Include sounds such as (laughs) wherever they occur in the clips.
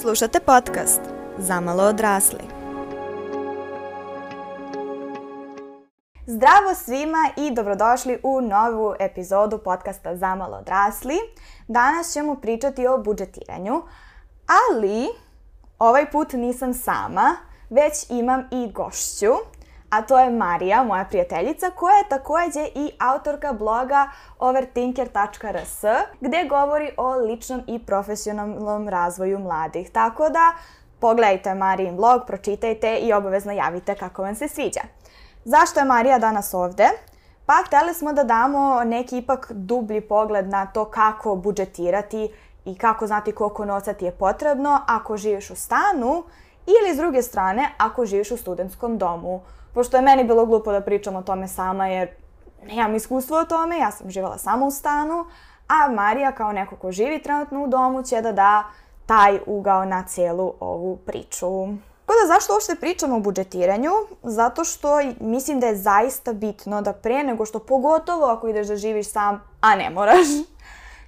Slušate podcast Zamalo odrasli. Zdravo svima i dobrodošli u novu epizodu podcasta Zamalo odrasli. Danas ćemo pričati o budžetiranju, ali ovaj put nisam sama, već imam i gošću a to je Marija, moja prijateljica, koja je takođe i autorka bloga overthinker.rs, gde govori o ličnom i profesionalnom razvoju mladih. Tako da, pogledajte Marijin blog, pročitajte i obavezno javite kako vam se sviđa. Zašto je Marija danas ovde? Pa hteli smo da damo neki ipak dublji pogled na to kako budžetirati i kako znati koliko novca ti je potrebno ako živiš u stanu ili s druge strane ako živiš u studentskom domu pošto je meni bilo glupo da pričam o tome sama, jer nemam iskustvo o tome, ja sam živala samo u stanu, a Marija kao neko ko živi trenutno u domu će da da taj ugao na celu ovu priču. Tako da zašto uopšte pričamo o budžetiranju? Zato što mislim da je zaista bitno da pre nego što, pogotovo ako ideš da živiš sam, a ne moraš,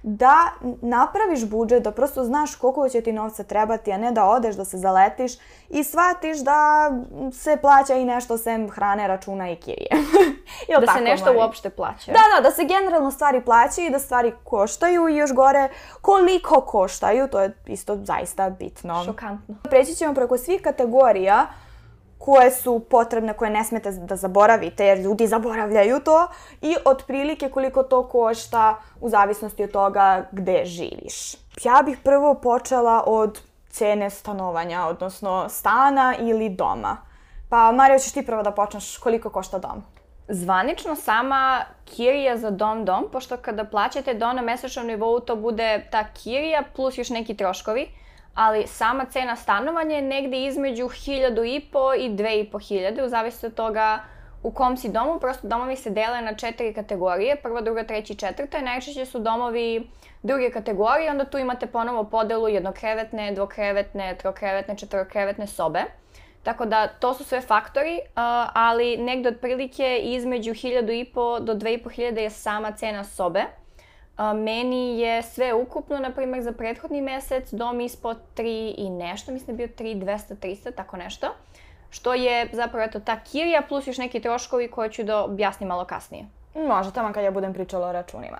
da napraviš budžet, da prosto znaš koliko će ti novca trebati, a ne da odeš, da se zaletiš i shvatiš da se plaća i nešto sem hrane, računa i kirije. (laughs) da tako, se nešto Mari? uopšte plaća. Da, da, da se generalno stvari plaćaju i da stvari koštaju i još gore koliko koštaju, to je isto zaista bitno. Šokantno. Preći ćemo preko svih kategorija koje su potrebne, koje ne smete da zaboravite, jer ljudi zaboravljaju to, i otprilike koliko to košta u zavisnosti od toga gde živiš. Ja bih prvo počela od cene stanovanja, odnosno stana ili doma. Pa, Mario, ćeš ti prvo da počneš koliko košta dom? Zvanično sama kirija za dom dom, pošto kada plaćate dom na mesečnom nivou, to bude ta kirija plus još neki troškovi. Uh, ali sama cena stanovanja je negde između 1500 i 2500, u zavisnosti od toga u kom si domu, prosto domovi se dele na četiri kategorije, prva, druga, treća i četvrta najčešće su domovi druge kategorije, onda tu imate ponovo podelu jednokrevetne, dvokrevetne, trokrevetne, četvorokrevetne sobe. Tako da, to su sve faktori, ali negde otprilike između 1500 do 2500 je sama cena sobe. Meni je sve ukupno, na primjer, za prethodni mesec dom ispod 3 i nešto, mislim da bio 3, 200, 300, tako nešto. Što je zapravo eto, ta kirija plus još neki troškovi koje ću da objasnim malo kasnije. Može, tamo kad ja budem pričala o računima.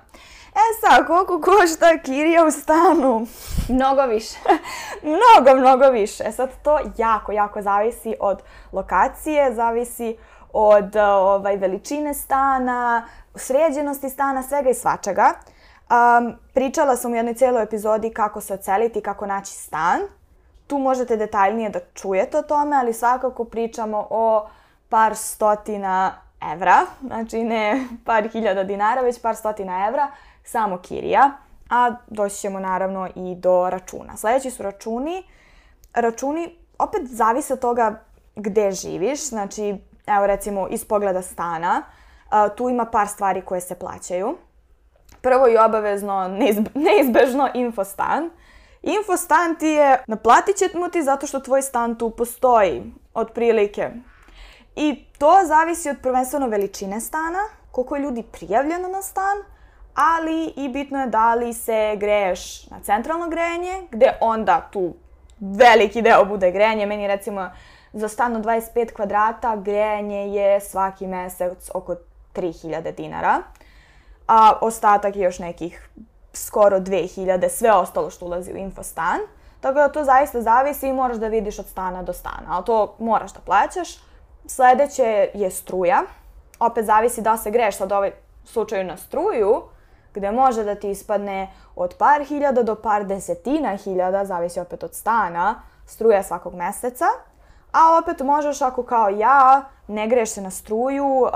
E sad, koliko košta kirija u stanu? Mnogo više. (laughs) mnogo, mnogo više. E, sad, to jako, jako zavisi od lokacije, zavisi od ovaj, veličine stana, sređenosti stana, svega i svačega. Um, pričala sam u jednoj celoj epizodi kako se oceliti, kako naći stan. Tu možete detaljnije da čujete o tome, ali svakako pričamo o par stotina evra, znači ne par hiljada dinara, već par stotina evra, samo kirija, a doći ćemo naravno i do računa. Sledeći su računi. Računi opet zavise od toga gde živiš, znači evo recimo iz pogleda stana, tu ima par stvari koje se plaćaju, prvo i obavezno neizbežno infostan. Infostan ti je, naplatit ćemo ti zato što tvoj stan tu postoji, otprilike. I to zavisi od prvenstveno veličine stana, koliko je ljudi prijavljeno na stan, ali i bitno je da li se greješ na centralno grejanje, gde onda tu veliki deo bude grejanje. Meni recimo za stan od 25 kvadrata grejanje je svaki mesec oko 3000 dinara a ostatak je još nekih skoro 2000, sve ostalo što ulazi u infostan. Tako da to zaista zavisi i moraš da vidiš od stana do stana, ali to moraš da plaćaš. Sledeće je struja. Opet zavisi da se greš sad ovaj slučaju na struju, gde može da ti ispadne od par hiljada do par desetina hiljada, zavisi opet od stana, struja svakog meseca. A opet možeš ako kao ja ne greš se na struju,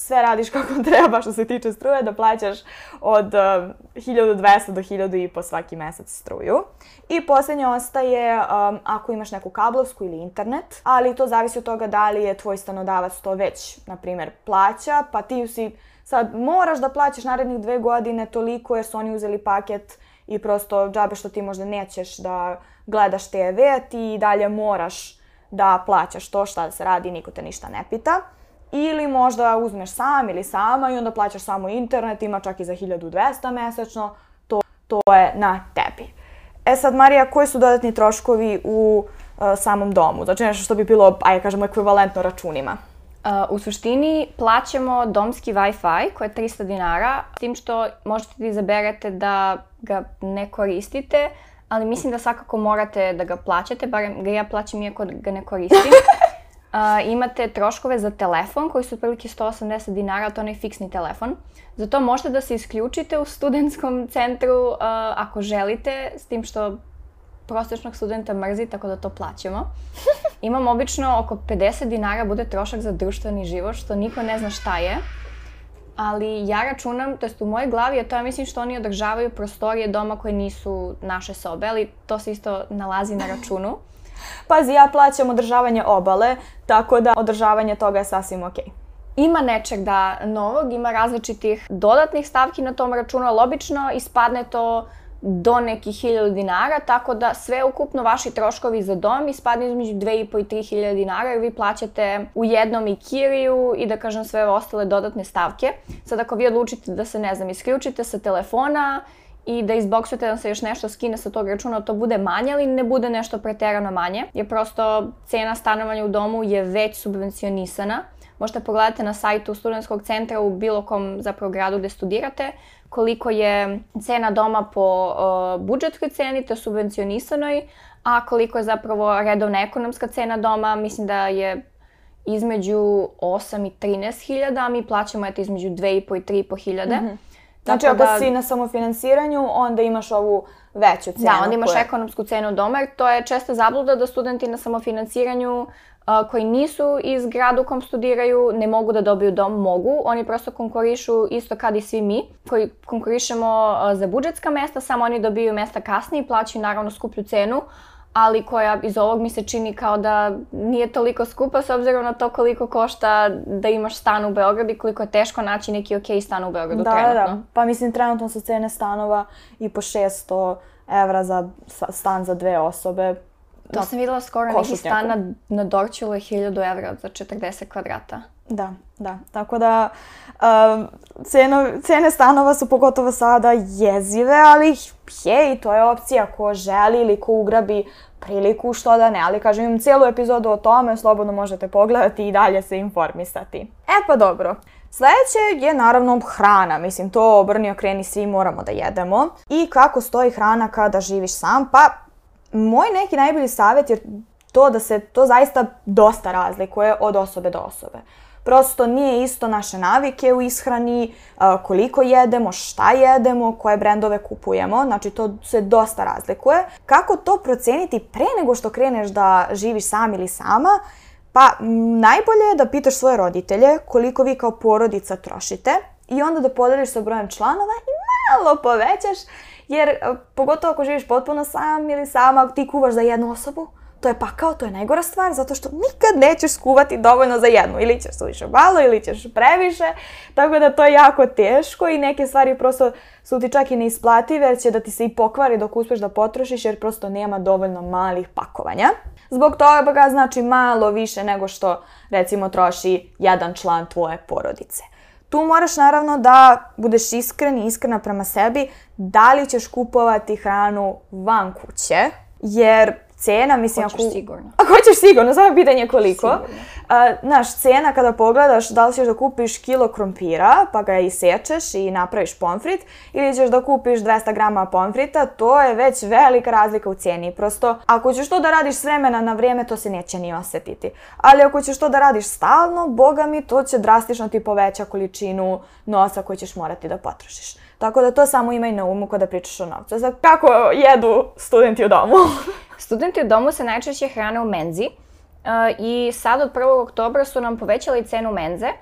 sve radiš kako (laughs) treba što se tiče struje, da plaćaš od 1200 eh, do 1000 i 1500 svaki mesec struju. I poslednje ostaje um, ako imaš neku kablovsku ili internet, ali to zavisi od toga da li je tvoj stanodavac to već, na primer, plaća, pa ti si sad moraš da plaćaš narednih dve godine toliko jer su oni uzeli paket i prosto džabe što ti možda nećeš da gledaš TV, ti dalje moraš da plaćaš to šta da se radi, niko te ništa ne pita. Ili možda uzmeš sam ili sama i onda plaćaš samo internet, ima čak i za 1200 mesečno, to, to je na tebi. E sad, Marija, koji su dodatni troškovi u uh, samom domu? Znači nešto što bi bilo, ajde kažemo, ekvivalentno računima. Uh, u suštini plaćamo domski Wi-Fi koji je 300 dinara, s tim što možete da izaberete da ga ne koristite, ali mislim da svakako morate da ga plaćate, barem ga ja plaćam iako ga ne koristim. Uh, imate troškove za telefon koji su otprilike 180 dinara, to onaj fiksni telefon. Za to možete da se isključite u studentskom centru uh, ako želite, s tim što prosečnog studenta mrzi, tako da to plaćamo. (laughs) Imam obično oko 50 dinara bude trošak za društveni život, što niko ne zna šta je. Ali ja računam, to jest u mojoj glavi je to, ja mislim što oni održavaju prostorije doma koje nisu naše sobe, ali to se isto nalazi na računu. Pazi, ja plaćam održavanje obale, tako da održavanje toga je sasvim okej. Okay ima nečeg da novog, ima različitih dodatnih stavki na tom računu, ali obično ispadne to do nekih hiljada dinara, tako da sve ukupno vaši troškovi za dom ispadne između 2,5 i 3 hiljada dinara, jer vi plaćate u jednom i kiriju i da kažem sve ostale dodatne stavke. Sad ako vi odlučite da se, ne znam, isključite sa telefona i da izboksujete da se još nešto skine sa tog računa, to bude manje ali ne bude nešto preterano manje, jer prosto cena stanovanja u domu je već subvencionisana. Možete pogledati na sajtu studentskog centra u bilo kom zapravo gradu gde studirate koliko je cena doma po uh, budžetskoj ceni, to subvencionisanoj, a koliko je zapravo redovna ekonomska cena doma, mislim da je između 8 i 13 hiljada, a mi plaćamo eto između 2,5 i 3,5 hiljade. Mm -hmm. Znači, Tako ako da... si na samofinansiranju, onda imaš ovu veću da, cenu. Da, onda imaš koja... ekonomsku cenu doma, jer to je česta zabluda da studenti na samofinansiranju koji nisu iz grada u kom studiraju, ne mogu da dobiju dom, mogu. Oni prosto konkurišu isto kad i svi mi, koji konkurišemo za budžetska mesta, samo oni dobiju mesta kasnije i plaćaju naravno skuplju cenu, ali koja iz ovog mi se čini kao da nije toliko skupa s obzirom na to koliko košta da imaš stan u Beogradu i koliko je teško naći neki ok stan u Beogradu da, trenutno. Da, da, pa mislim trenutno su cene stanova i po 600 evra za stan za dve osobe. To no, da. sam videla skoro neki stan na, na Dorčulu je 1000 evra za 40 kvadrata. Da, da. Tako da, um, ceno, cene stanova su pogotovo sada jezive, ali hej, to je opcija ko želi ili ko ugrabi priliku, što da ne, ali kažem imam celu epizodu o tome, slobodno možete pogledati i dalje se informisati. E pa dobro, Sledeće je naravno hrana, mislim to obrni okreni svi moramo da jedemo. I kako stoji hrana kada živiš sam, pa moj neki najbolji savjet je to da se to zaista dosta razlikuje od osobe do osobe. Prosto nije isto naše navike u ishrani, e, koliko jedemo, šta jedemo, koje brendove kupujemo, znači to se dosta razlikuje. Kako to proceniti pre nego što kreneš da živiš sam ili sama? Pa najbolje je da pitaš svoje roditelje koliko vi kao porodica trošite i onda da podeliš sa brojem članova i malo povećaš jer e, pogotovo ako živiš potpuno sam ili sama, ti kuvaš za jednu osobu, to je pakao, to je najgora stvar, zato što nikad nećeš skuvati dovoljno za jednu. Ili ćeš suviše malo, ili ćeš previše, tako da to je jako teško i neke stvari prosto su ti čak i neisplative, jer će da ti se i pokvari dok uspeš da potrošiš, jer prosto nema dovoljno malih pakovanja. Zbog toga znači malo više nego što recimo troši jedan član tvoje porodice. Tu moraš naravno da budeš iskren i iskrena prema sebi da li ćeš kupovati hranu van kuće, jer cena, mislim hoćeš ako... sigurno. Ako (laughs) hoćeš sigurno, samo pitanje koliko. Sigurno. A, znaš, cena kada pogledaš da li ćeš da kupiš kilo krompira, pa ga isečeš i napraviš pomfrit, ili ćeš da kupiš 200 grama pomfrita, to je već velika razlika u ceni. Prosto, ako ćeš to da radiš s vremena na vrijeme, to se neće ni osetiti. Ali ako ćeš to da radiš stalno, boga mi, to će drastično ti poveća količinu nosa koju ćeš morati da potrošiš. Tako da to samo imaj na umu kada pričaš o novcu. Znači, kako jedu studenti u domu? (laughs) Studenti u domu se najčešće hrane u menzi eh, i sad od 1. oktobra su nam povećali cenu menze, eh,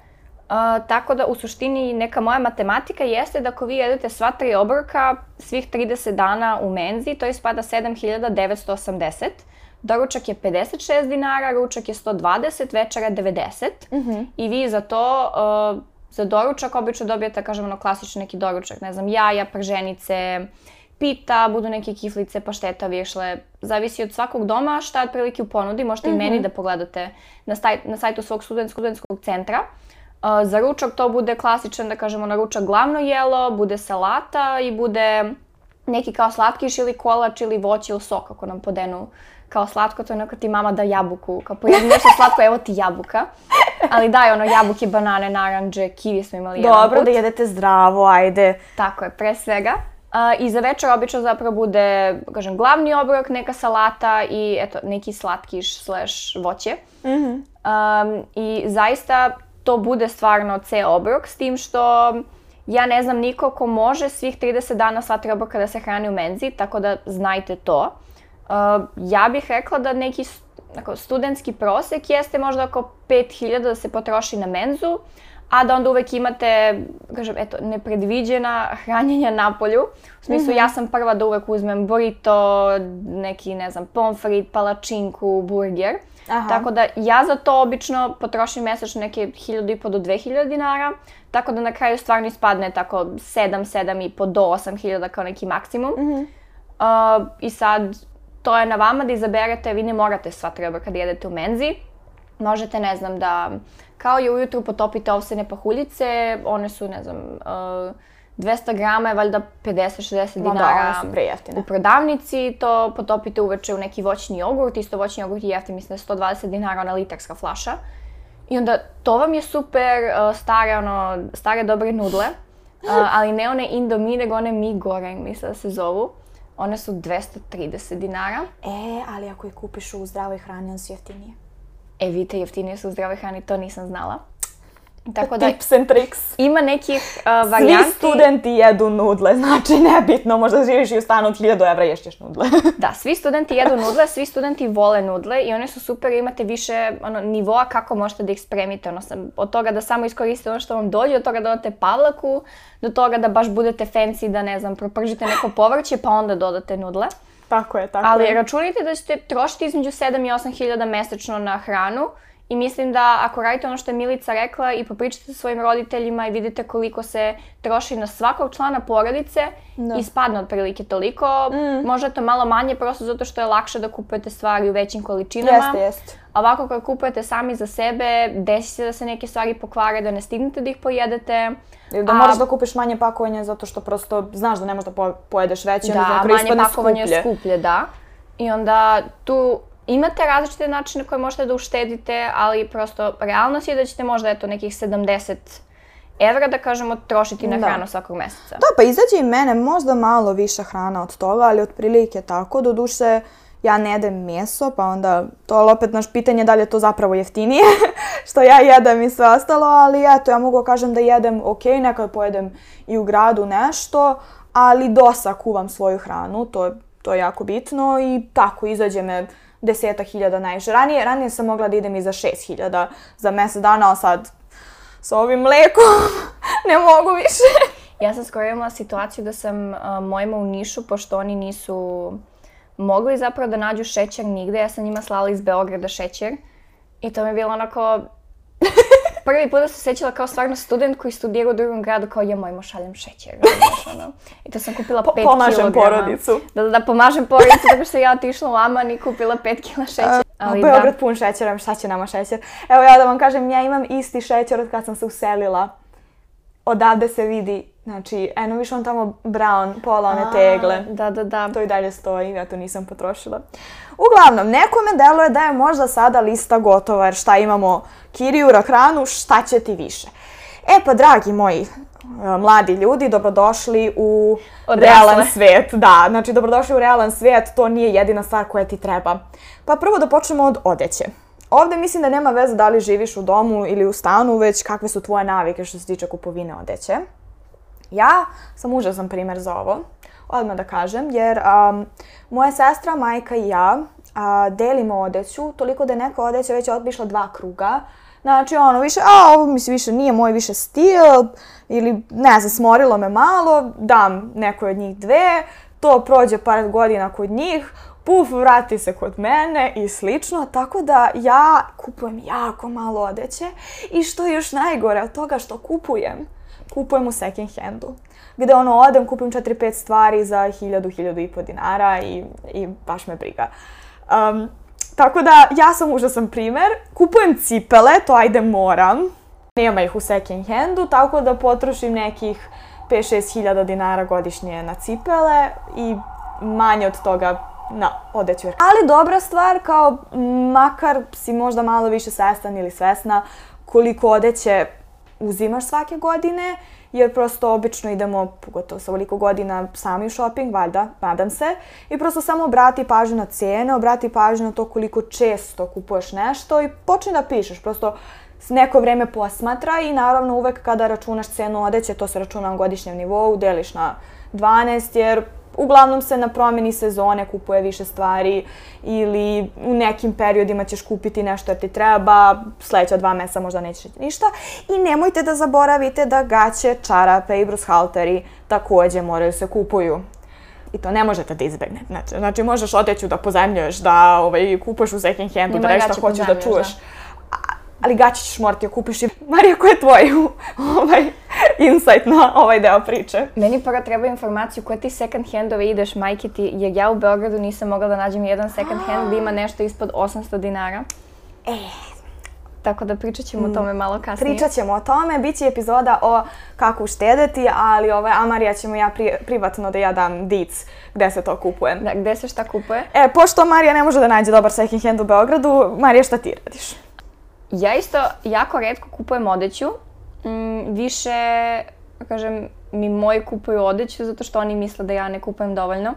tako da u suštini neka moja matematika jeste da ako vi jedete sva tri obroka svih 30 dana u menzi, to ispada 7980 doručak je 56 dinara, ručak je 120, večera 90 mm -hmm. i vi za to, uh, za doručak obično dobijete, kažem, ono klasični neki doručak, ne znam, jaja, prženice, uh, pita, budu neke kiflice, pašteta, višle. Zavisi od svakog doma šta otprilike u ponudi. Možete mm -hmm. i meni mhm. da pogledate na, staj, na sajtu svog studentskog, studentskog centra. Uh, za ručak to bude klasičan, da kažemo, na ručak glavno jelo, bude salata i bude neki kao slatkiš ili kolač ili voće ili sok ako nam podenu kao slatko, to je onako ti mama da jabuku, kao pojedi nešto slatko, evo ti jabuka. Ali daj ono jabuke, banane, naranđe, kivi smo imali Dobro, jedan put. da jedete zdravo, ajde. Tako je, pre svega. A, I za večer obično zapravo bude, kažem, glavni obrok, neka salata i eto, neki slatkiš slash voće. Mm -hmm. um, I zaista to bude stvarno ceo obrok, s tim što ja ne znam niko ko može svih 30 dana sva tri obroka da se hrani u menzi, tako da znajte to. Uh, ja bih rekla da neki st ako, studentski prosek jeste možda oko 5000 da se potroši na menzu, a da onda uvek imate, kažem, eto, nepredviđena (laughs) hranjenja na polju. U smislu, mm -hmm. ja mhm. sam prva da uvek uzmem burrito, neki, ne znam, pomfrit, palačinku, burger. Aha. Tako da ja za to obično potrošim mesečno neke 1000 i po do 2000 dinara, tako da na kraju stvarno ispadne tako 7, 7 i 7,5 do 8000 kao neki maksimum. Mm -hmm. uh, I sad, to je na vama da izaberete, vi ne morate sva treba kad jedete u menzi. Možete, ne znam, da kao je ujutru potopite ovsene pahuljice, one su, ne znam, uh, 200 grama je valjda 50-60 da, dinara da, u prodavnici, to potopite uveče u neki voćni jogurt, isto voćni jogurt je jeftin, mislim da je 120 dinara ona litarska flaša. I onda to vam je super, uh, stare, ono, stare dobre nudle, uh, (laughs) ali ne one indomie, nego one mi goreng, mislim da se zovu. One su 230 dinara. E, ali ako je kupiš u zdravoj hrani, on su jeftinije. Evita vidite, jeftinije su zdrave hrane, to nisam znala. Tako da, Tips and tricks. Ima nekih uh, varijanti. Svi studenti jedu nudle, znači nebitno, možda živiš i u stanu od 1000 evra ješćeš nudle. (laughs) da, svi studenti jedu nudle, svi studenti vole nudle i one su super, imate više ono, nivoa kako možete da ih spremite. Ono, od toga da samo iskoristite ono što vam dođe, od toga da dodate pavlaku, do toga da baš budete fancy, da ne znam, propržite neko povrće pa onda dodate nudle. Tako je, tako Ali je. Ali računajte da ćete trošiti između 7 i 8 hiljada mesečno na hranu i mislim da ako radite ono što je Milica rekla i popričate sa svojim roditeljima i vidite koliko se troši na svakog člana porodice da. i spadne otprilike toliko, mm. možda to malo manje prosto zato što je lakše da kupujete stvari u većim količinama. Jeste, jeste. Ovako kad kupujete sami za sebe, desi se da se neke stvari pokvare, da ne stignete da ih pojedete. Ili da a, moraš da kupiš manje pakovanja zato što prosto znaš da ne možeš da pojedeš veće, da, onda manje pakovanje skuplje. je skuplje, da. I onda tu imate različite načine koje možete da uštedite, ali prosto realnost je da ćete možda eto nekih 70 evra, da kažemo, trošiti na da. hranu svakog meseca. Da, pa izađe i mene možda malo više hrana od toga, ali otprilike tako, do duše... Uh, ja ne jedem meso, pa onda to je opet naš pitanje da li je to zapravo jeftinije (laughs) što ja jedem i sve ostalo, ali eto, ja mogu da kažem da jedem ok, nekad pojedem i u gradu nešto, ali dosta kuvam svoju hranu, to, to je jako bitno i tako izađe me deseta hiljada najviše. Ranije, ranije sam mogla da idem i za šest hiljada za mesec dana, a sad sa ovim mlekom (laughs) ne mogu više. ja sam skoro imala situaciju da sam uh, mojima u Nišu, pošto oni nisu mogli zapravo da nađu šećer nigde. Ja sam njima slala iz Beograda šećer i to mi je bilo onako... (laughs) Prvi put da se sećala kao stvarno student koji studira u drugom gradu, kao ja mojmo šaljem šećer. (laughs) Znaš, I to sam kupila 5 po, kilograma. Pomažem porodicu. Da, da, da, pomažem porodicu, tako što ja otišla u Aman i kupila 5 kg šećera. Ali Beograd da. pun šećerom, šta će nama šećer? Evo ja da vam kažem, ja imam isti šećer od kad sam se uselila. Odavde se vidi Znači, eno više on tamo brown, pola one tegle. Da, da, da. To i dalje stoji, ja to nisam potrošila. Uglavnom, nekome deluje da je možda sada lista gotova, jer šta imamo kiriju, rakranu, šta će ti više. E pa, dragi moji e, mladi ljudi, dobrodošli u Odrasle. realan svet. Da, znači dobrodošli u realan svet, to nije jedina stvar koja ti treba. Pa prvo da počnemo od odeće. Ovde mislim da nema veze da li živiš u domu ili u stanu, već kakve su tvoje navike što se tiče kupovine odeće. Ja sam užasan primer za ovo, odmah da kažem, jer um, moja sestra, majka i ja a, delimo odeću, toliko da je neka odeća već otpišla dva kruga, Znači, ono, više, a, ovo mi se više nije moj više stil, ili, ne znam, smorilo me malo, dam nekoj od njih dve, to prođe par godina kod njih, puf, vrati se kod mene i slično, tako da ja kupujem jako malo odeće i što je još najgore od toga što kupujem, kupujem u second handu. Gde ono, odem, kupim 4-5 stvari za 1000-1500 dinara i, i baš me briga. Um, tako da, ja sam užasan primer. Kupujem cipele, to ajde moram. Nema ih u second handu, tako da potrošim nekih 5-6 hiljada dinara godišnje na cipele i manje od toga na odeću. Ali dobra stvar, kao makar si možda malo više svestan ili svesna koliko odeće uzimaš svake godine, jer prosto obično idemo, pogotovo sa ovoliko godina, sami u shopping, valjda, nadam se, i prosto samo obrati pažnju na cijene, obrati pažnju na to koliko često kupuješ nešto i počne da pišeš, prosto neko vreme posmatra i naravno uvek kada računaš cenu odeće, to se računa na godišnjem nivou, deliš na 12 jer uglavnom se na promeni sezone kupuje više stvari ili u nekim periodima ćeš kupiti nešto jer ti treba, sledeća dva meseca možda nećeš ništa. I nemojte da zaboravite da gaće, čarape i brushalteri takođe moraju se kupuju i to ne možete da izbegnete. Znači, znači možeš odeću da pozajemljuješ, da ovaj, kupaš u second handu, Nima da nešto hoćeš da čuvaš. Da ali gaći ćeš morati joj da kupiš i... Marija, ko je tvoj (laughs) ovaj, insight na ovaj deo priče? Meni prvo treba informaciju koje ti second handove ideš majkiti, jer ja u Beogradu nisam mogla da nađem jedan second hand gde ima nešto ispod 800 dinara. E, tako da pričat ćemo o mm. tome malo kasnije. Pričat ćemo o tome, bit će epizoda o kako uštedeti, ali ovaj, a Marija ćemo ja pri, privatno da ja dam dic gde se to kupuje. Da, gde se šta kupuje? E, pošto Marija ne može da nađe dobar second hand u Beogradu, Marija šta ti radiš? Ja isto jako redko kupujem odeću. Mm, više, da kažem, mi moji kupuju odeću zato što oni misle da ja ne kupujem dovoljno.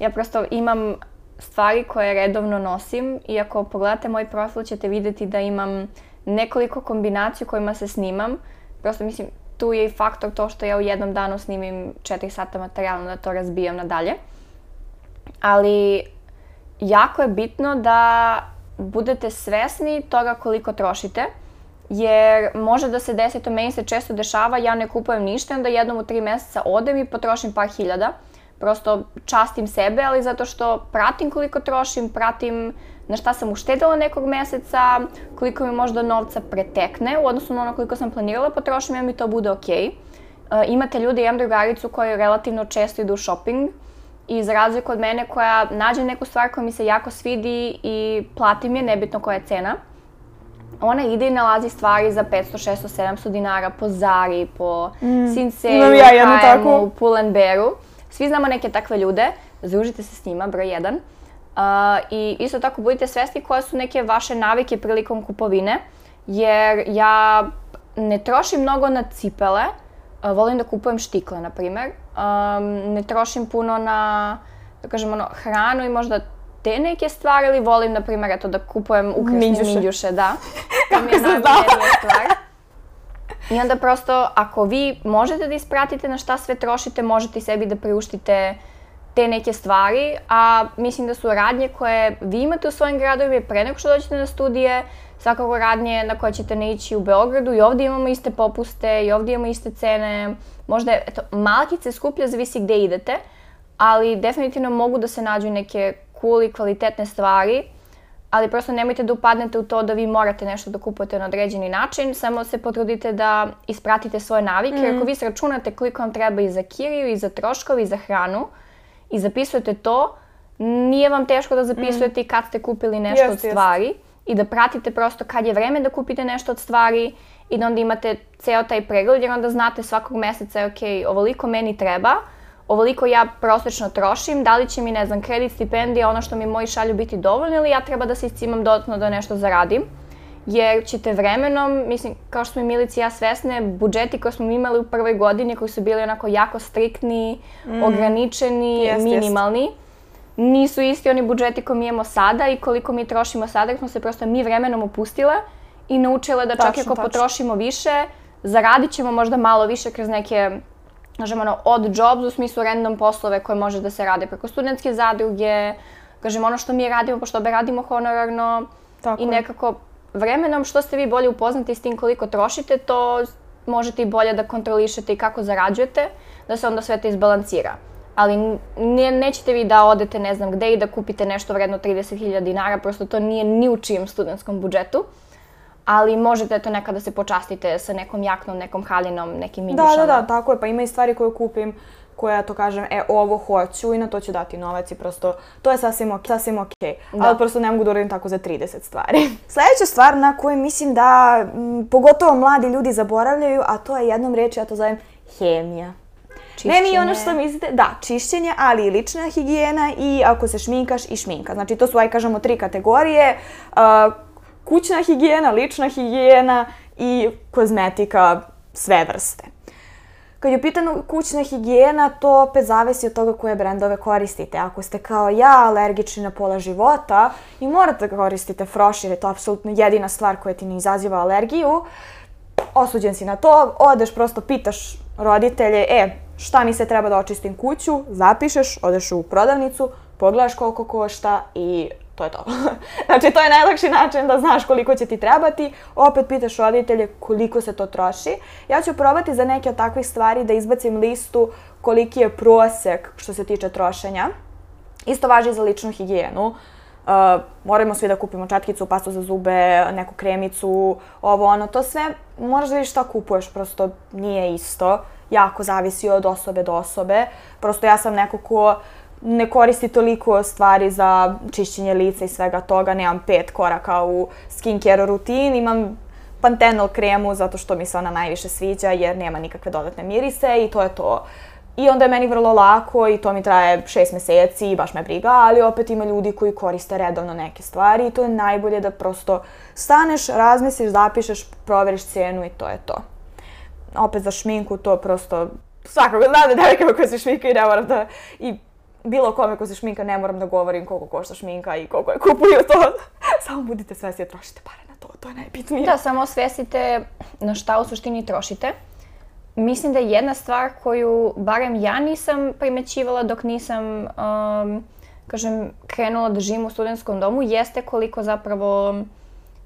Ja prosto imam stvari koje redovno nosim i ako pogledate moj profil ćete videti da imam nekoliko kombinacija kojima se snimam. Prosto mislim, tu je i faktor to što ja u jednom danu snimim 4 sata materijala da to razbijam nadalje. Ali jako je bitno da budete svesni toga koliko trošite, jer može da se desi, to meni se često dešava, ja ne kupujem ništa, onda jednom u tri meseca odem i potrošim par hiljada. Prosto častim sebe, ali zato što pratim koliko trošim, pratim na šta sam uštedila nekog meseca, koliko mi možda novca pretekne, u odnosu na ono koliko sam planirala da potrošim, ja mi to bude okej. Okay. E, uh, imate ljudi, imam drugaricu koji relativno često ide u shopping, i za razliku od mene koja nađe neku stvar koja mi se jako svidi i platim je, nebitno koja je cena, ona ide i nalazi stvari za 500, 600, 700 dinara po Zari, po mm. Sinceri, Imam ja jednu takvu. Pull&Bearu. Svi znamo neke takve ljude, združite se s njima, broj 1. Uh, I isto tako budite svesni koje su neke vaše navike prilikom kupovine, jer ja ne trošim mnogo na cipele, uh, volim da kupujem štikle, na primer, um, ne trošim puno na, da kažem, ono, hranu i možda te neke stvari ili volim, na primjer, eto, da kupujem ukrasne minđuše, minđuše da. (laughs) Kako se znala? stvar. I onda prosto, ako vi možete da ispratite na šta sve trošite, možete i sebi da priuštite te neke stvari, a mislim da su radnje koje vi imate u svojim gradovima pre nego što dođete na studije, svakako radnje na koje ćete ne u Beogradu i ovdje imamo iste popuste i ovdje imamo iste cene. Možda je, eto, malkice skuplja, zavisi gdje idete, ali definitivno mogu da se nađu neke cool i kvalitetne stvari, ali prosto nemojte da upadnete u to da vi morate nešto da kupujete na određeni način, samo se potrudite da ispratite svoje navike, mm. ako vi sračunate koliko vam treba i za kiriju, i za troškovi, i za hranu, i zapisujete to, nije vam teško da zapisujete mm. kad ste kupili nešto jest, od stvari. Jest i da pratite prosto kad je vreme da kupite nešto od stvari i da onda imate ceo taj pregled jer onda znate svakog meseca, je ok, ovoliko meni treba, ovoliko ja prosečno trošim, da li će mi, ne znam, kredit, stipendija, ono što mi moji šalju biti dovoljno ili ja treba da se iscimam dodatno da nešto zaradim. Jer ćete vremenom, mislim, kao što smo i Milici ja svesne, budžeti koje smo imali u prvoj godini koji su bili onako jako striktni, mm. ograničeni, jest, minimalni, jest nisu isti oni budžeti koji mi imamo sada i koliko mi trošimo sada, jer smo se prosto mi vremenom opustile i naučile da čak i ako tačno. potrošimo više, zaradit ćemo možda malo više kroz neke kažemo ono, od jobs u smislu random poslove koje može da se rade preko studentske zadruge, kažemo ono što mi radimo, pošto obe radimo honorarno Tako. i nekako vremenom što ste vi bolje upoznati s tim koliko trošite, to možete i bolje da kontrolišete i kako zarađujete, da se onda sve to izbalansira ali ne, nećete vi da odete ne znam gde i da kupite nešto vredno 30.000 dinara, prosto to nije ni u čijem studentskom budžetu. Ali možete to nekada se počastite sa nekom jaknom, nekom halinom, nekim minjušama. Da, da, da, tako je. Pa ima i stvari koje kupim koja to kažem, e, ovo hoću i na to ću dati novac i prosto to je sasvim, ok, sasvim ok, Okay. Da. Ali prosto ne mogu da uradim tako za 30 stvari. (laughs) Sledeća stvar na koju mislim da m, pogotovo mladi ljudi zaboravljaju, a to je jednom reči, ja to zovem hemija čišćenje. Meni ono što mislite, da, čišćenje, ali i lična higijena i ako se šminkaš i šminka. Znači to su, aj kažemo, tri kategorije. Uh, kućna higijena, lična higijena i kozmetika sve vrste. Kad je pitano kućna higijena, to opet zavisi od toga koje brendove koristite. Ako ste kao ja alergični na pola života i morate da koristite froš jer je to apsolutno jedina stvar koja ti ne izaziva alergiju, osuđen si na to, odeš prosto pitaš roditelje, e, šta mi se treba da očistim kuću, zapišeš, odeš u prodavnicu, pogledaš koliko košta i to je to. (laughs) znači, to je najlakši način da znaš koliko će ti trebati. Opet pitaš roditelje koliko se to troši. Ja ću probati za neke od takvih stvari da izbacim listu koliki je prosek što se tiče trošenja. Isto važi za ličnu higijenu. Uh, moramo svi da kupimo četkicu, pastu za zube, neku kremicu, ovo ono, to sve. Moraš da vidiš šta kupuješ, prosto nije isto jako zavisi od osobe do osobe. Prosto ja sam neko ko ne koristi toliko stvari za čišćenje lica i svega toga, nemam pet koraka u skincare rutin, imam pantenol kremu zato što mi se ona najviše sviđa jer nema nikakve dodatne mirise i to je to. I onda je meni vrlo lako i to mi traje šest meseci i baš me briga, ali opet ima ljudi koji koriste redovno neke stvari i to je najbolje da prosto staneš, razmisliš, zapišeš, proveriš cenu i to je to opet za šminku to prosto, svakog znam da devojkama koje se šminkaju ne moram da, i bilo kome ko se šminka ne moram da govorim koliko košta šminka i koliko je kupuju to. (laughs) samo budite svesni, da trošite pare na to, to je najbitnije. Da, samo svesite na šta u suštini trošite. Mislim da je jedna stvar koju barem ja nisam primećivala dok nisam um, kažem, krenula da živim u studenskom domu, jeste koliko zapravo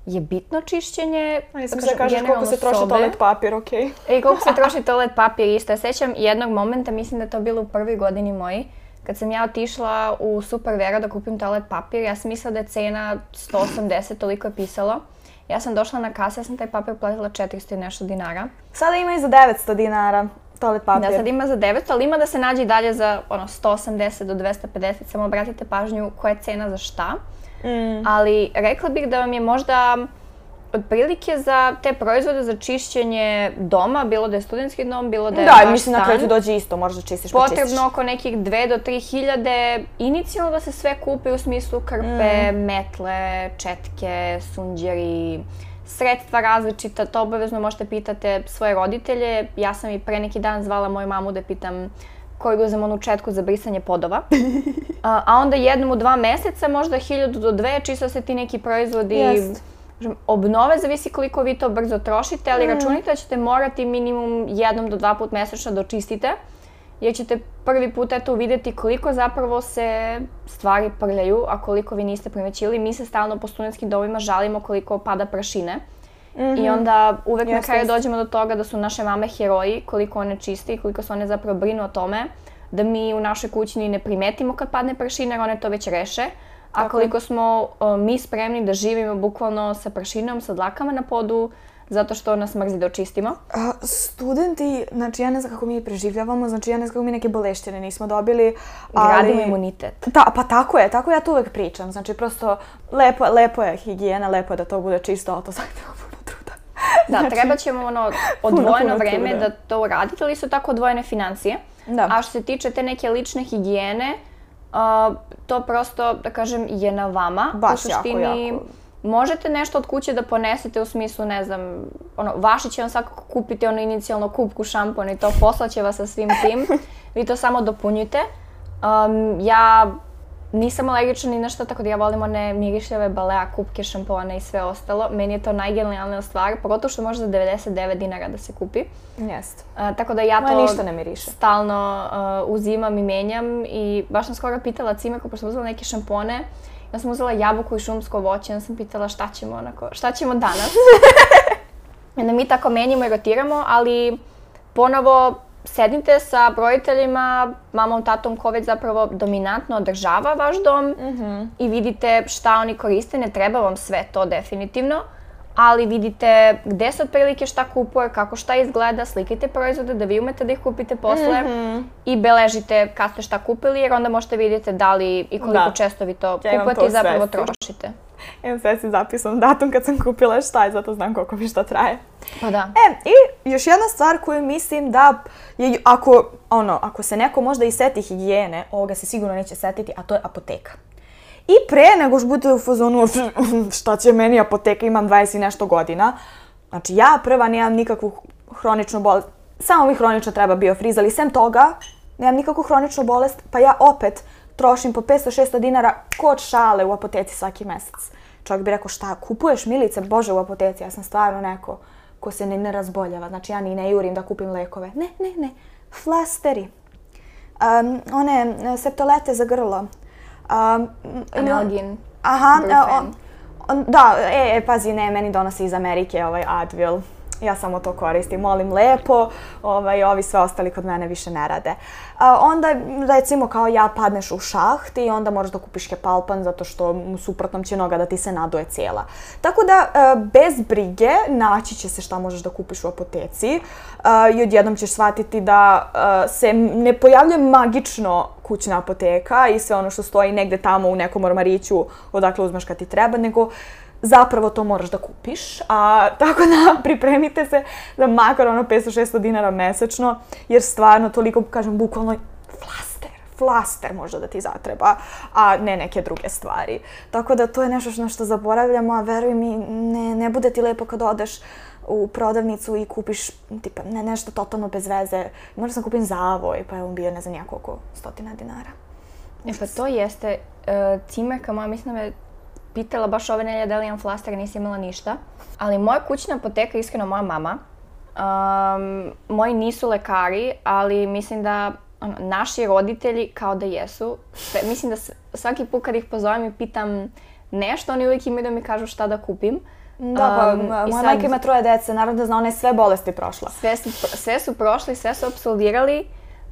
je bitno čišćenje. A jesam da kažeš koliko se troši sobe. toalet papir, ok. (laughs) I koliko se troši toalet papir, isto. Ja sećam jednog momenta, mislim da je to bilo u prvoj godini moji, kad sam ja otišla u Supervera da kupim toalet papir, ja sam mislila da je cena 180, toliko je pisalo. Ja sam došla na kasu, ja sam taj papir platila 400 i nešto dinara. Sada ima i za 900 dinara toalet da, papir. Da, sad ima za 900, ali ima da se nađe i dalje za ono, 180 do 250, samo obratite pažnju koja je cena za šta. Mm. Ali rekla bih da vam je možda otprilike za te proizvode za čišćenje doma, bilo da je studentski dom, bilo da je Da, mislim stan, na kraju dođe isto, možda čistiš pa Potrebno oko nekih 2 do 3 hiljade, inicijalno da se sve kupi u smislu krpe, mm. metle, četke, sunđeri, sredstva različita, to obavezno možete pitate svoje roditelje. Ja sam i pre neki dan zvala moju mamu da pitam koju uzem onu četku za brisanje podova. (laughs) a, a onda jednom u dva meseca, možda hiljadu do dve, čisto se ti neki proizvodi yes. obnove, zavisi koliko vi to brzo trošite, ali mm. računite da ćete morati minimum jednom do dva put mesečno da očistite, jer ćete prvi put eto videti koliko zapravo se stvari prljaju, a koliko vi niste primećili. Mi se stalno po studentskim domima žalimo koliko pada prašine. Mm -hmm. I mhm. onda uvek yes, na kraju yes. dođemo do toga da su naše mame heroji, koliko one čiste i koliko se one zapravo brinu o tome, da mi u našoj kući ne primetimo kad padne prašina, jer one to već reše. A koliko smo o, mi spremni da živimo bukvalno sa prašinom, sa dlakama na podu, zato što nas mrzi da očistimo? A, studenti, znači ja ne znam kako mi preživljavamo, znači ja ne znam kako mi neke boleštine nismo dobili. Ali... Gradimo imunitet. Da, pa tako je, tako ja to uvek pričam. Znači prosto lepo, lepo je higijena, lepo je da to bude čisto, ali to zahtjeva da, znači... treba ćemo ono, odvojeno vreme da to uradite, ali su tako odvojene financije. Da. A što se tiče te neke lične higijene, uh, to prosto, da kažem, je na vama. Baš u suštini, jako, jako. Možete nešto od kuće da ponesete u smislu, ne znam, ono, vaši će vam svakako kupiti ono inicijalno kupku šampona i to poslaće vas sa svim tim. (laughs) Vi to samo dopunjite. Um, ja nisam alergična ni na što, tako da ja volim one mirišljave balea, kupke, šampone i sve ostalo. Meni je to najgenijalnija stvar, pogotovo što može za 99 dinara da se kupi. Jeste. tako da ja to ništa ne miriše. stalno uh, uzimam i menjam i baš sam skoro pitala Cimeku, pošto sam uzela neke šampone, ja sam uzela jabuku i šumsko voće, ja sam pitala šta ćemo onako, šta ćemo danas. (laughs) onda mi tako menjamo i rotiramo, ali ponovo sednite sa brojiteljima, mamom, tatom ko već zapravo dominantno održava vaš dom mm -hmm. i vidite šta oni koriste, ne treba vam sve to definitivno, ali vidite gde se otprilike šta kupuje, kako šta izgleda, slikajte proizvode da vi umete da ih kupite posle mm -hmm. i beležite kad ste šta kupili jer onda možete vidjeti da li i koliko da. često vi to ja kupujete to i zapravo svesti. trošite. Evo sve si zapisam datum kad sam kupila šta i zato znam koliko mi šta traje. Pa da. E, i još jedna stvar koju mislim da je, ako, ono, ako se neko možda i seti higijene, ovoga se sigurno neće setiti, a to je apoteka. I pre nego što budete u fazonu (laughs) šta će meni apoteka, imam 20 i nešto godina. Znači ja prva nemam nikakvu hroničnu bolest, samo mi hronično treba biofriz, ali sem toga nemam nikakvu hroničnu bolest, pa ja opet trošim po 500-600 dinara kod šale u apoteci svaki mesec. Čovjek bi rekao šta, kupuješ milice? Bože, u apoteci, ja sam stvarno neko ko se ne, ne razboljava. Znači ja ni ne jurim da kupim lekove. Ne, ne, ne. Flasteri. Um, one e, septolete za grlo. Um, Analgin. Aha. On, da, e, e, pazi, ne, meni donose iz Amerike ovaj Advil ja samo to koristim, molim lepo, ovaj, ovi sve ostali kod mene više ne rade. A onda, recimo, kao ja padneš u šaht i onda moraš da kupiš kepalpan zato što u suprotnom će noga da ti se naduje cijela. Tako da, e, bez brige naći će se šta možeš da kupiš u apoteci e, i odjednom ćeš shvatiti da e, se ne pojavljuje magično kućna apoteka i sve ono što stoji negde tamo u nekom ormariću odakle uzmeš kad ti treba, nego zapravo to moraš da kupiš, a tako da (laughs) pripremite se da makar ono 500-600 dinara mesečno, jer stvarno toliko, kažem, bukvalno flaster, flaster možda da ti zatreba, a ne neke druge stvari. Tako da to je nešto na što zaboravljamo, a veruj mi, ne, ne bude ti lepo kad odeš u prodavnicu i kupiš tipa, ne, nešto totalno bez veze. Možda sam kupim zavoj, pa je on bio ne znam ja koliko stotina dinara. E pa to jeste uh, e, cimerka, moja mislim da je pitala baš ove nelje da li imam flaster, nisam imala ništa. Ali moja kućna apoteka je iskreno moja mama. Um, moji nisu lekari, ali mislim da ono, naši roditelji kao da jesu. Sve, mislim da svaki put kad ih pozovem i pitam nešto, oni uvijek imaju da mi kažu šta da kupim. Da, pa, um, moja sad, majka ima troje dece, naravno da zna, ona je sve bolesti prošla. Sve su, sve su prošli, sve su absolvirali,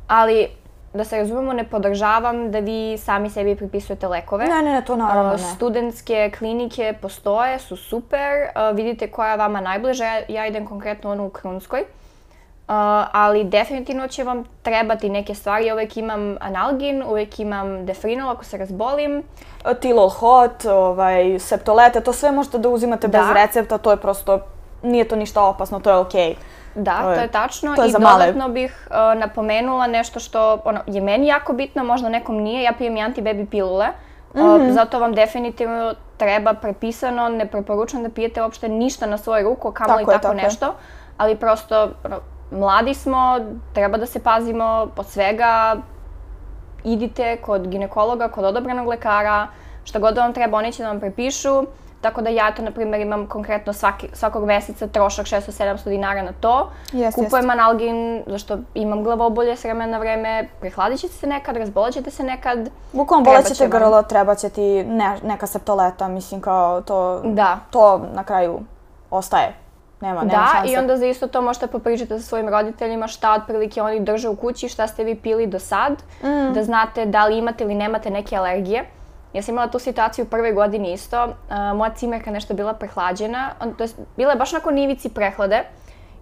ali da se razumemo, ne podržavam da vi sami sebi pripisujete lekove. Ne, ne, ne, to naravno ne. Studentske klinike postoje, su super, vidite koja je vama najbliža, ja, idem konkretno onu u Krunskoj. Uh, ali definitivno će vam trebati neke stvari. Ja uvek imam analgin, uvek imam defrinol ako se razbolim. Tilol hot, ovaj, septolete, to sve možete da uzimate da. bez recepta, to je prosto, nije to ništa opasno, to je okej. Okay. Da, to je, tačno. To je I dodatno bih uh, napomenula nešto što ono, je meni jako bitno, možda nekom nije. Ja pijem i antibaby pilule. Mm -hmm. uh, zato vam definitivno treba prepisano, ne preporučam da pijete uopšte ništa na svoju ruku, kamoli tako, tako, tako nešto. Je. Ali prosto, ono, mladi smo, treba da se pazimo od svega. Idite kod ginekologa, kod odobrenog lekara, šta god da vam treba, oni će da vam prepišu Tako da ja to, na primjer, imam konkretno svaki, svakog meseca trošak 600-700 dinara na to. Yes, Kupujem yes. analgin, zašto imam glavobolje s vremena na vreme, prehladit ćete se nekad, razbolećete se nekad. Bukom boleće te grlo, treba će ti ne, neka septoleta, mislim kao to, da. to na kraju ostaje. Nema, nema da, šanse. i onda za isto to možete popričati sa svojim roditeljima šta otprilike oni drže u kući, šta ste vi pili do sad, mm. da znate da li imate ili nemate neke alergije. Ja sam imala tu situaciju u prvoj godini isto. Uh, moja cimerka nešto bila prehlađena, on, to jest, bila je baš nakon nivici prehlade.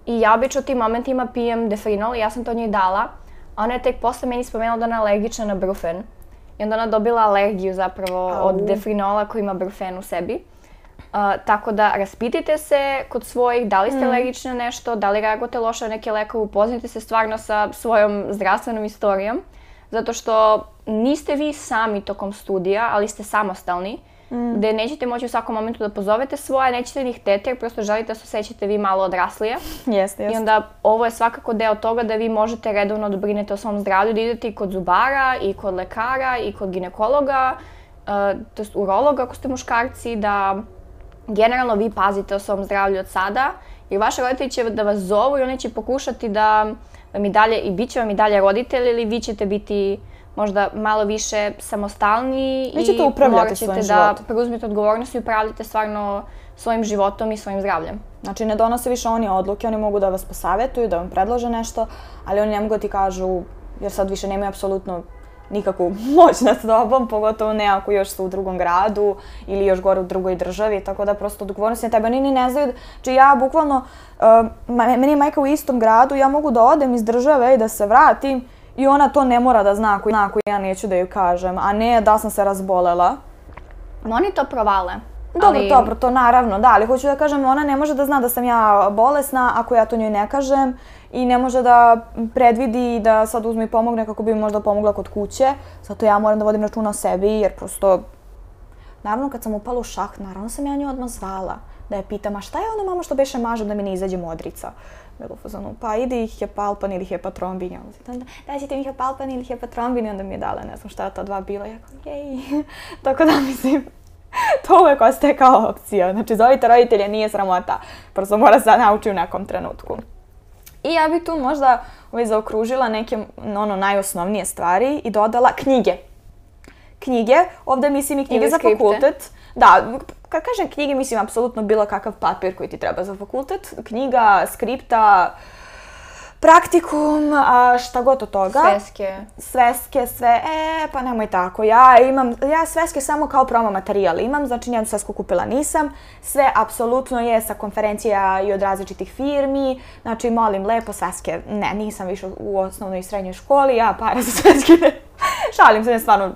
I ja obično u tim momentima pijem defrinol i ja sam to njoj dala. A ona je tek posle meni spomenula da ona alergična na brufen. I onda ona dobila alergiju zapravo Au. od defrinola koji ima brufen u sebi. Uh, tako da raspitajte se kod svojih, da li ste mm. alergični na nešto, da li reagujete loše na neke lekove, upoznajte se stvarno sa svojom zdravstvenom istorijom. Zato što niste vi sami tokom studija, ali ste samostalni, mm. gde nećete moći u svakom momentu da pozovete svoje, nećete ni hteti, jer prosto želite da se osjećate vi malo odraslije. Jeste, jeste. I onda ovo je svakako deo toga da vi možete redovno da brinete o svom zdravlju, da idete i kod zubara, i kod lekara, i kod ginekologa, uh, to jest urologa ako ste muškarci, da generalno vi pazite o svom zdravlju od sada, jer vaši roditelji će da vas zovu i oni će pokušati da vam i dalje, i bit će vam i dalje roditelj ili vi ćete biti možda malo više samostalniji Vi ćete i upravljati svojim da životom. preuzmete odgovornost i upravljate stvarno svojim životom i svojim zdravljem. Znači, ne donose više oni odluke, oni mogu da vas posavetuju, da vam predlože nešto, ali oni ne mogu da ti kažu, jer sad više nemaju apsolutno nikakvu (laughs) moć nad tobom, pogotovo ne ako još su u drugom gradu ili još gore u drugoj državi, tako da prosto odgovornost je tebe. Oni ni ne znaju, znači ja bukvalno, uh, meni je majka u istom gradu, ja mogu da odem iz države i da se vratim I ona to ne mora da zna ako, zna ako ja neću da ju kažem, a ne da sam se razbolela. No, oni to provale. Dobro, ali... dobro, to naravno, da, ali hoću da kažem, ona ne može da zna da sam ja bolesna ako ja to njoj ne kažem i ne može da predvidi da sad uzme i pomogne kako bi možda pomogla kod kuće, zato ja moram da vodim računa o sebi jer prosto... Naravno, kad sam upala u šah, naravno sam ja nju odmah zvala da je pitam, a šta je ono mama što beše mažem da mi ne izađe modrica? Nego fazonu, pa idi hepalpan ili hepatrombin. Ja onda da, da ćete mi hepalpan ili hepatrombin i onda mi je dala, ne znam šta je ta dva bila. Ja kao, jej. (laughs) Tako da mislim, (laughs) to uvek ostaje kao opcija. Znači, zovite roditelje, nije sramota. Prosto mora se nauči u nekom trenutku. I ja bih tu možda ovaj, zaokružila neke ono, najosnovnije stvari i dodala knjige. Knjige, ovde mislim i knjige Ili za fakultet. Da, kad kažem knjige, mislim apsolutno bilo kakav papir koji ti treba za fakultet. Knjiga, skripta, praktikum, a šta god od toga. Sveske. Sveske, sve, e, pa nemoj tako. Ja imam, ja sveske samo kao promo materijal imam, znači njenu svesku kupila nisam. Sve apsolutno je sa konferencija i od različitih firmi, znači molim lepo sveske. Ne, nisam više u osnovnoj i srednjoj školi, ja para za sveske. (laughs) Šalim se, ne stvarno,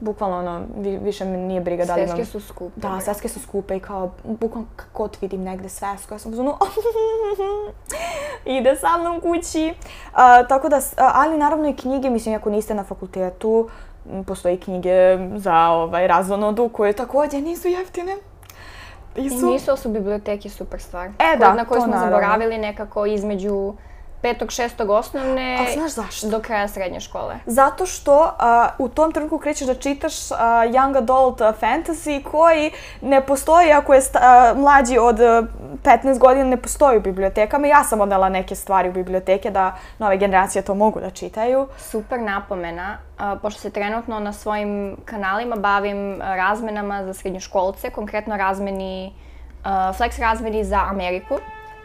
bukvalno ono, više mi nije briga da li imam... Sveske su skupe. Da, sveske su skupe i kao, bukvalno kako vidim negde svesku, ja sam ono, (laughs) ide sa mnom kući. A, tako da, ali naravno i knjige, mislim, ako niste na fakultetu, postoji knjige za ovaj, razvonodu koje takođe nisu jeftine. Nisu. I nisu, ali su biblioteke super stvar. E da, na koju smo naravno. zaboravili nekako između petog, šestog osnovne A, znaš zašto? do kraja srednje škole. Zato što a, u tom trenutku krećeš da čitaš a, young adult fantasy koji ne postoji ako je sta, mlađi od 15 godina ne postoji u bibliotekama. Ja sam odnela neke stvari u biblioteke da nove generacije to mogu da čitaju. Super napomena, a, pošto se trenutno na svojim kanalima bavim razmenama za srednjoškolce, konkretno razmeni, a, flex razmeni za Ameriku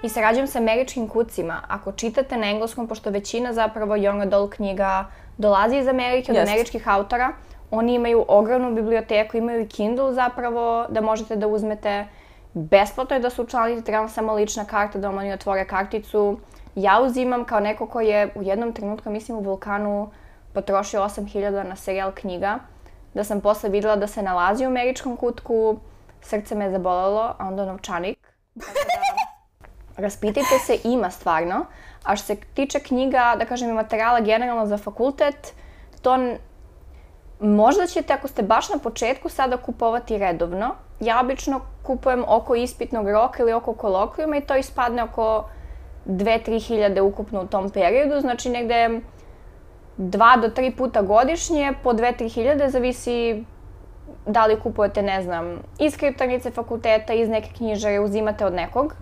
i sarađujem sa američkim kucima. Ako čitate na engleskom, pošto većina zapravo young adult knjiga dolazi iz Amerike, od Jest. američkih autora, oni imaju ogromnu biblioteku, imaju i Kindle zapravo, da možete da uzmete besplatno je da se učlanite, treba samo lična karta da vam oni otvore karticu. Ja uzimam kao neko ko je u jednom trenutku, mislim, u Vulkanu potrošio 8000 na serijal knjiga, da sam posle videla da se nalazi u američkom kutku, srce me je zabolelo, a onda novčanik. (laughs) Tako da, Raspitajte se, ima stvarno. A što se tiče knjiga, da kažem i materijala generalno za fakultet, to možda ćete ako ste baš na početku sada kupovati redovno. Ja obično kupujem oko ispitnog roka ili oko kolokvijuma i to ispadne oko 2-3 hiljade ukupno u tom periodu, znači negde 2 do 3 puta godišnje, po 2-3 hiljade, zavisi da li kupujete, ne znam, iz kriptarnice fakulteta, iz neke knjižare, uzimate od nekog. Uh,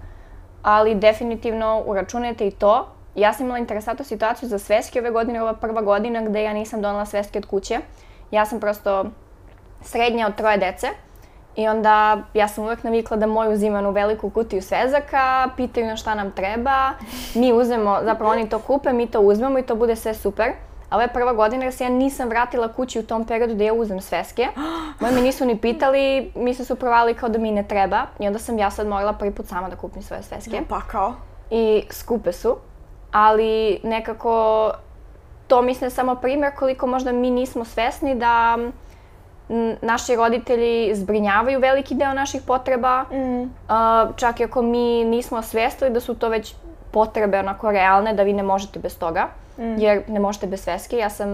ali definitivno uračunajte i to. Ja sam imala interesantnu situaciju za sveske ove godine, ova prva godina gde ja nisam donela sveske od kuće. Ja sam prosto srednja od troje dece i onda ja sam uvek navikla da moju uzimam u veliku kutiju svezaka, pitaju na šta nam treba, mi uzmemo, zapravo oni to kupe, mi to uzmemo i to bude sve super. Ovo je prva godina jer se ja nisam vratila kući u tom periodu da ja uzem sveske. Moje me nisu ni pitali, mi su provali kao da mi ne treba. I onda sam ja sad morala prvi put sama da kupim svoje sveske. Da, pa kao? I skupe su. Ali nekako to mislim da samo primer koliko možda mi nismo svesni da naši roditelji zbrinjavaju veliki deo naših potreba, mm. uh, čak i ako mi nismo svestili da su to već potrebe onako realne, da vi ne možete bez toga. Mm. Jer ne možete bez sveske. Ja sam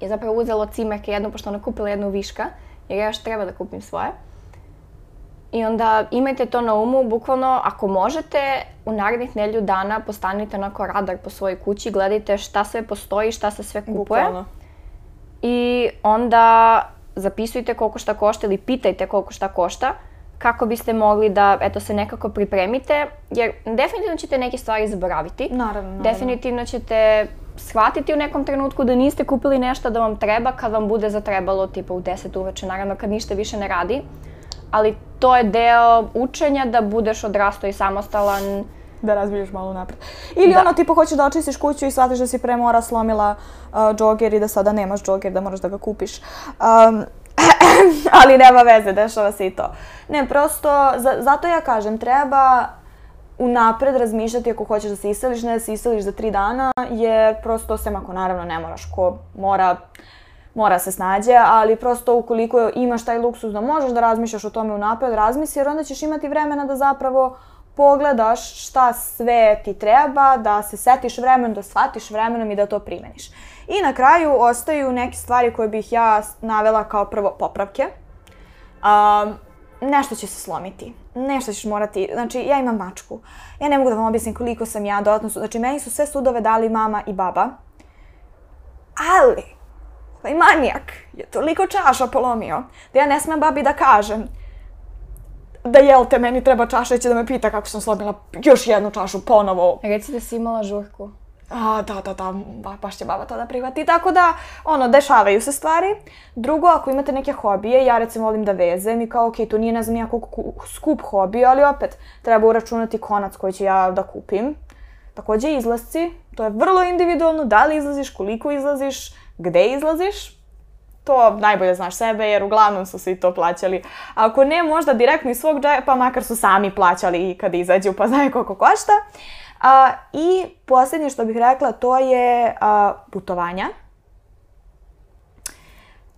je zapravo uzela od cimerke jednu, pošto ona kupila jednu viška, jer ja još treba da kupim svoje. I onda imajte to na umu, bukvalno ako možete, u narednih nelju dana postanite onako radar po svojoj kući, gledajte šta sve postoji, šta se sve kupuje. Bukvalno. I onda zapisujte koliko šta košta ili pitajte koliko šta košta kako biste mogli da eto, se nekako pripremite, jer definitivno ćete neke stvari zaboraviti. Naravno, naravno. Definitivno ćete shvatiti u nekom trenutku da niste kupili nešto da vam treba kad vam bude zatrebalo tipa u 10 uveče, naravno kad ništa više ne radi. Ali to je deo učenja da budeš odrastao i samostalan, da razbiješ malo napred. Ili da. ono, tipo, hoćeš da očistiš kuću i shvatiš da si pre mora slomila uh, džoger i da sada nemaš džoger, da moraš da ga kupiš. Um, (clears throat) ali nema veze, dešava se i to. Ne, prosto, za, zato ja kažem, treba unapred razmišljati ako hoćeš da se iseliš, ne da se iseliš za tri dana, jer prosto, sem ako naravno ne moraš, ko mora, mora se snađe, ali prosto ukoliko imaš taj luksus da možeš da razmišljaš o tome unapred, razmisli, jer onda ćeš imati vremena da zapravo pogledaš šta sve ti treba, da se setiš vremenom, da shvatiš vremenom i da to primeniš. I na kraju ostaju neke stvari koje bih ja navela kao prvo popravke. Um, nešto će se slomiti. Nešto ćeš morati, znači ja imam mačku. Ja ne mogu da vam objasnim koliko sam ja dodatno, znači meni su sve sudove dali mama i baba. Ali, ovaj manijak je toliko čaša polomio da ja ne smem babi da kažem da jel te meni treba čaša i će da me pita kako sam slomila još jednu čašu ponovo. E, reci da si imala žurku. A, da, da, da, ba, baš će baba to da prihvati. Tako da, ono, dešavaju se stvari. Drugo, ako imate neke hobije, ja recimo volim da vezem i kao, ok, to nije ne znam nijako skup hobi, ali opet, treba uračunati konac koji ću ja da kupim. Takođe, izlasci, to je vrlo individualno, da li izlaziš, koliko izlaziš, gde izlaziš, to najbolje znaš sebe, jer uglavnom su svi to plaćali. ako ne, možda direktno iz svog džepa, makar su sami plaćali i kad izađu, pa znaju koliko košta. Uh, A, I posljednje što bih rekla to je a, putovanja.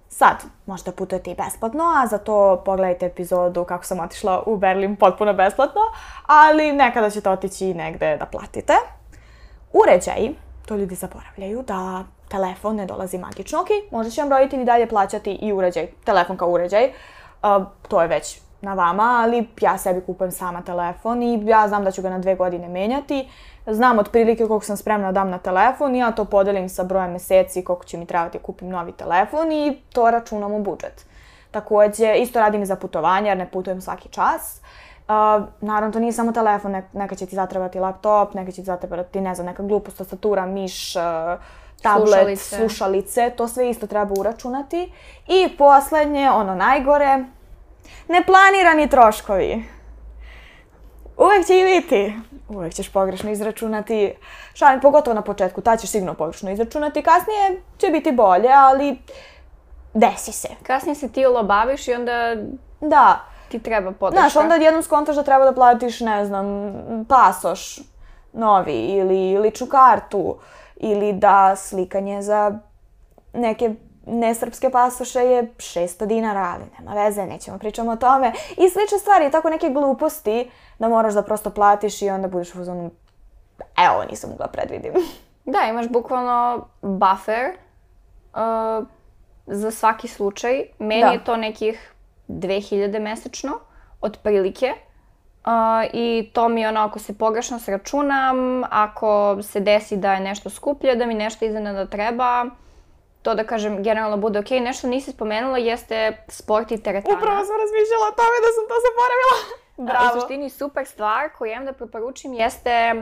Sad, možete putujete i besplatno, a za to pogledajte epizodu kako sam otišla u Berlin potpuno besplatno, ali nekada ćete otići negde da platite. Uređaj, to ljudi zaboravljaju da telefon ne dolazi magično. Ok, možda će vam roditelji dalje plaćati i uređaj, telefon kao uređaj, a, to je već na vama, ali ja sebi kupujem sama telefon i ja znam da ću ga na dve godine menjati. Znam otprilike koliko sam spremna da dam na telefon i ja to podelim sa brojem meseci koliko će mi trebati da kupim novi telefon i to računam u budžet. Takođe, isto radim i za putovanje jer ne putujem svaki čas. Uh, naravno, to nije samo telefon, ne, neka će ti zatrebati laptop, neka će ti zatrebati, ne znam, neka glupost, tastatura, miš, uh, tablet, slušalice. slušalice, to sve isto treba uračunati. I poslednje, ono najgore, Neplanirani troškovi. Uvek će i biti. Uvek ćeš pogrešno izračunati. Šalim, pogotovo na početku, ta ćeš sigurno pogrešno izračunati. Kasnije će biti bolje, ali desi se. Kasnije se ti ulobaviš i onda... Da. Ti treba podrška. Znaš, onda jednom skontaš da treba da platiš, ne znam, pasoš novi ili ličnu kartu ili da slikanje za neke nesrpske pasoše je 600 dinara, ali nema veze, nećemo pričamo o tome. I slične stvari, tako neke gluposti da moraš da prosto platiš i onda budeš u zonu, evo, nisam mogla da predvidim. (laughs) Da, imaš bukvalno buffer uh, za svaki slučaj. Meni da. je to nekih 2000 mesečno, otprilike. Uh, I to mi ono, ako se pogrešno sračunam, ako se desi da je nešto skuplje, da mi nešto iznenada treba, to da kažem generalno bude okej. Okay. Nešto nisi spomenula jeste sport i teretana. Upravo sam razmišljala o tome da sam to zaboravila. (laughs) Da, Bravo. u suštini super stvar koju imam da preporučim jeste e,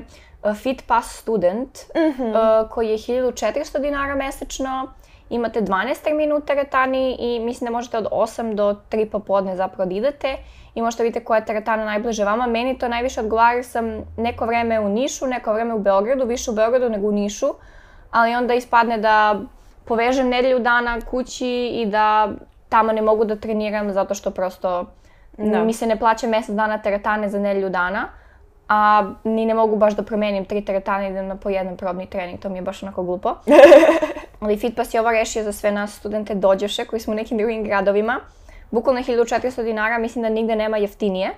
FitPass Student mm -hmm. koji je 1400 dinara mesečno. Imate 12 termina u teretani i mislim da možete od 8 do 3 popodne zapravo da idete i možete da vidite koja je teretana najbliže vama. Meni to najviše odgovara sam neko vreme u Nišu, neko vreme u Beogradu, više u Beogradu nego u Nišu, ali onda ispadne da povežem nedelju dana kući i da tamo ne mogu da treniram zato što prosto da. mi se ne plaća mesec dana teretane za nedelju dana, a ni ne mogu baš da promenim tri teretane i idem na po jedan probni trening, to mi je baš onako glupo. (laughs) Ali Fitpass je ovo rešio za sve nas studente dođeše koji smo u nekim drugim gradovima. Bukvalno 1400 dinara, mislim da nigde nema jeftinije.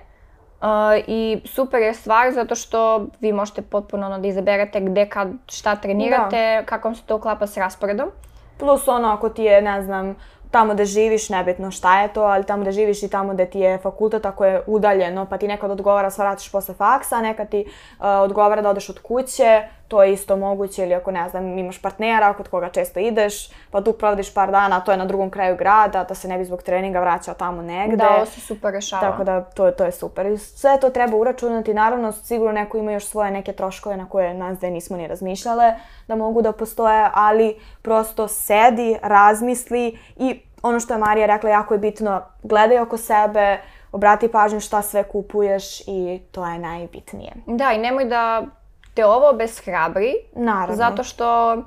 Uh, I super je stvar zato što vi možete potpuno ono da izaberete gde, kad, šta trenirate, da. kako vam se to uklapa s rasporedom. Plus ono ako ti je, ne znam, tamo da živiš, nebitno šta je to, ali tamo da živiš i tamo da ti je fakultet ako je udaljeno, pa ti nekad odgovara sva vratiš posle faksa, nekad ti uh, odgovara da odeš od kuće, to je isto moguće ili ako ne znam imaš partnera kod koga često ideš pa tu provodiš par dana, to je na drugom kraju grada da se ne bi zbog treninga vraćao tamo negde. Da, ovo se super rešava. Tako da to, to je super. I sve to treba uračunati, naravno sigurno neko ima još svoje neke troškove na koje nas da nismo ni razmišljale da mogu da postoje, ali prosto sedi, razmisli i ono što je Marija rekla jako je bitno, gledaj oko sebe, obrati pažnju šta sve kupuješ i to je najbitnije. Da, i nemoj da te ovo obeshrabri. Naravno. Zato što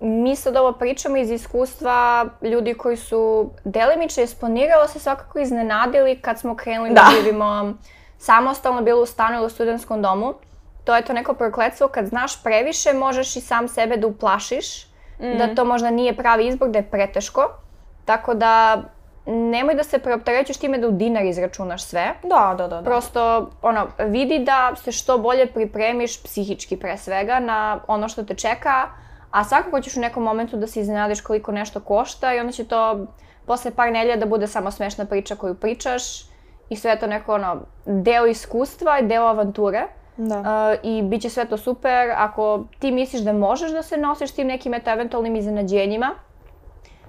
mi sad ovo pričamo iz iskustva ljudi koji su delimično isponirao se svakako iznenadili kad smo krenuli da, da živimo samostalno bilo u stanu ili u studentskom domu. To je to neko prokletstvo kad znaš previše možeš i sam sebe da uplašiš, mm. da mhm. to možda nije pravi izbor, da je preteško. Tako da nemoj da se preopterećuš time da u dinar izračunaš sve. Da, da, da, da. Prosto, ono, vidi da se što bolje pripremiš psihički pre svega na ono što te čeka, a svakako ćeš u nekom momentu da se iznenadiš koliko nešto košta i onda će to posle par nelja da bude samo smešna priča koju pričaš i sve to neko, ono, deo iskustva i deo avanture. Da. Uh, I bit će sve to super ako ti misliš da možeš da se nosiš tim nekim eventualnim iznenađenjima,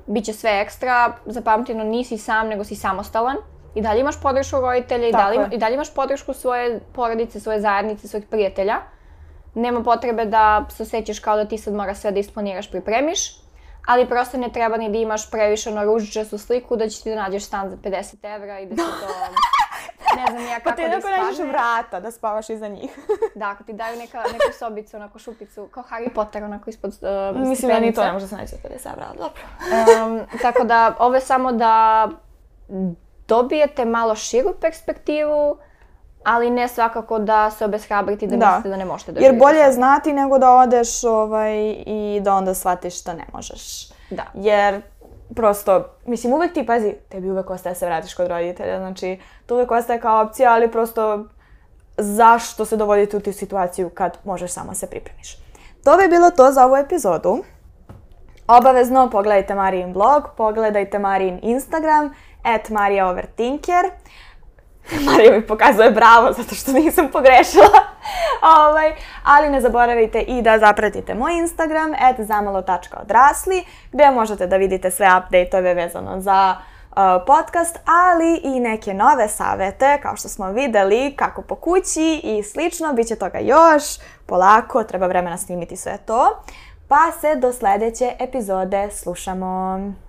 biće sve ekstra, zapamtino nisi sam, nego si samostalan. I dalje imaš podršku roditelja, i dalje, ima, i dalje imaš podršku svoje porodice, svoje zajednice, svojih prijatelja. Nema potrebe da se osjećaš kao da ti sad mora sve da isplaniraš, pripremiš. Ali prosto ne treba ni da imaš previše ono ružičastu sliku da će ti da nađeš stan za 50 evra i da će (laughs) to ne znam ja pa kako pa da ispadne. Pa ti onako nađeš vrata da spavaš iza njih. (laughs) da, ako ti daju neka, neku sobicu, onako šupicu, kao Harry Potter, onako ispod uh, Mislim stipenice. da ni to ne može da se naći da 50 evra, dobro. um, tako da, ovo je samo da dobijete malo širu perspektivu, ali ne svakako da se obeshrabrite da, da. mislite da ne možete da Jer bolje je znati nego da odeš ovaj, i da onda shvatiš da ne možeš. Da. Jer prosto, mislim, uvek ti, pazi, tebi uvek ostaje da se vratiš kod roditelja, znači, to uvek ostaje kao opcija, ali prosto, zašto se dovoditi u tu situaciju kad možeš samo da se pripremiš. To bi bilo to za ovu epizodu. Obavezno pogledajte Marijin blog, pogledajte Marijin Instagram, at Marija Uh, (laughs) Marija mi pokazuje bravo zato što nisam pogrešila. (laughs) ovaj, ali ne zaboravite i da zapratite moj Instagram at zamalo.odrasli gde možete da vidite sve update-ove vezano za uh, podcast, ali i neke nove savete, kao što smo videli, kako po kući i slično, bit će toga još, polako, treba vremena snimiti sve to. Pa se do sledeće epizode slušamo.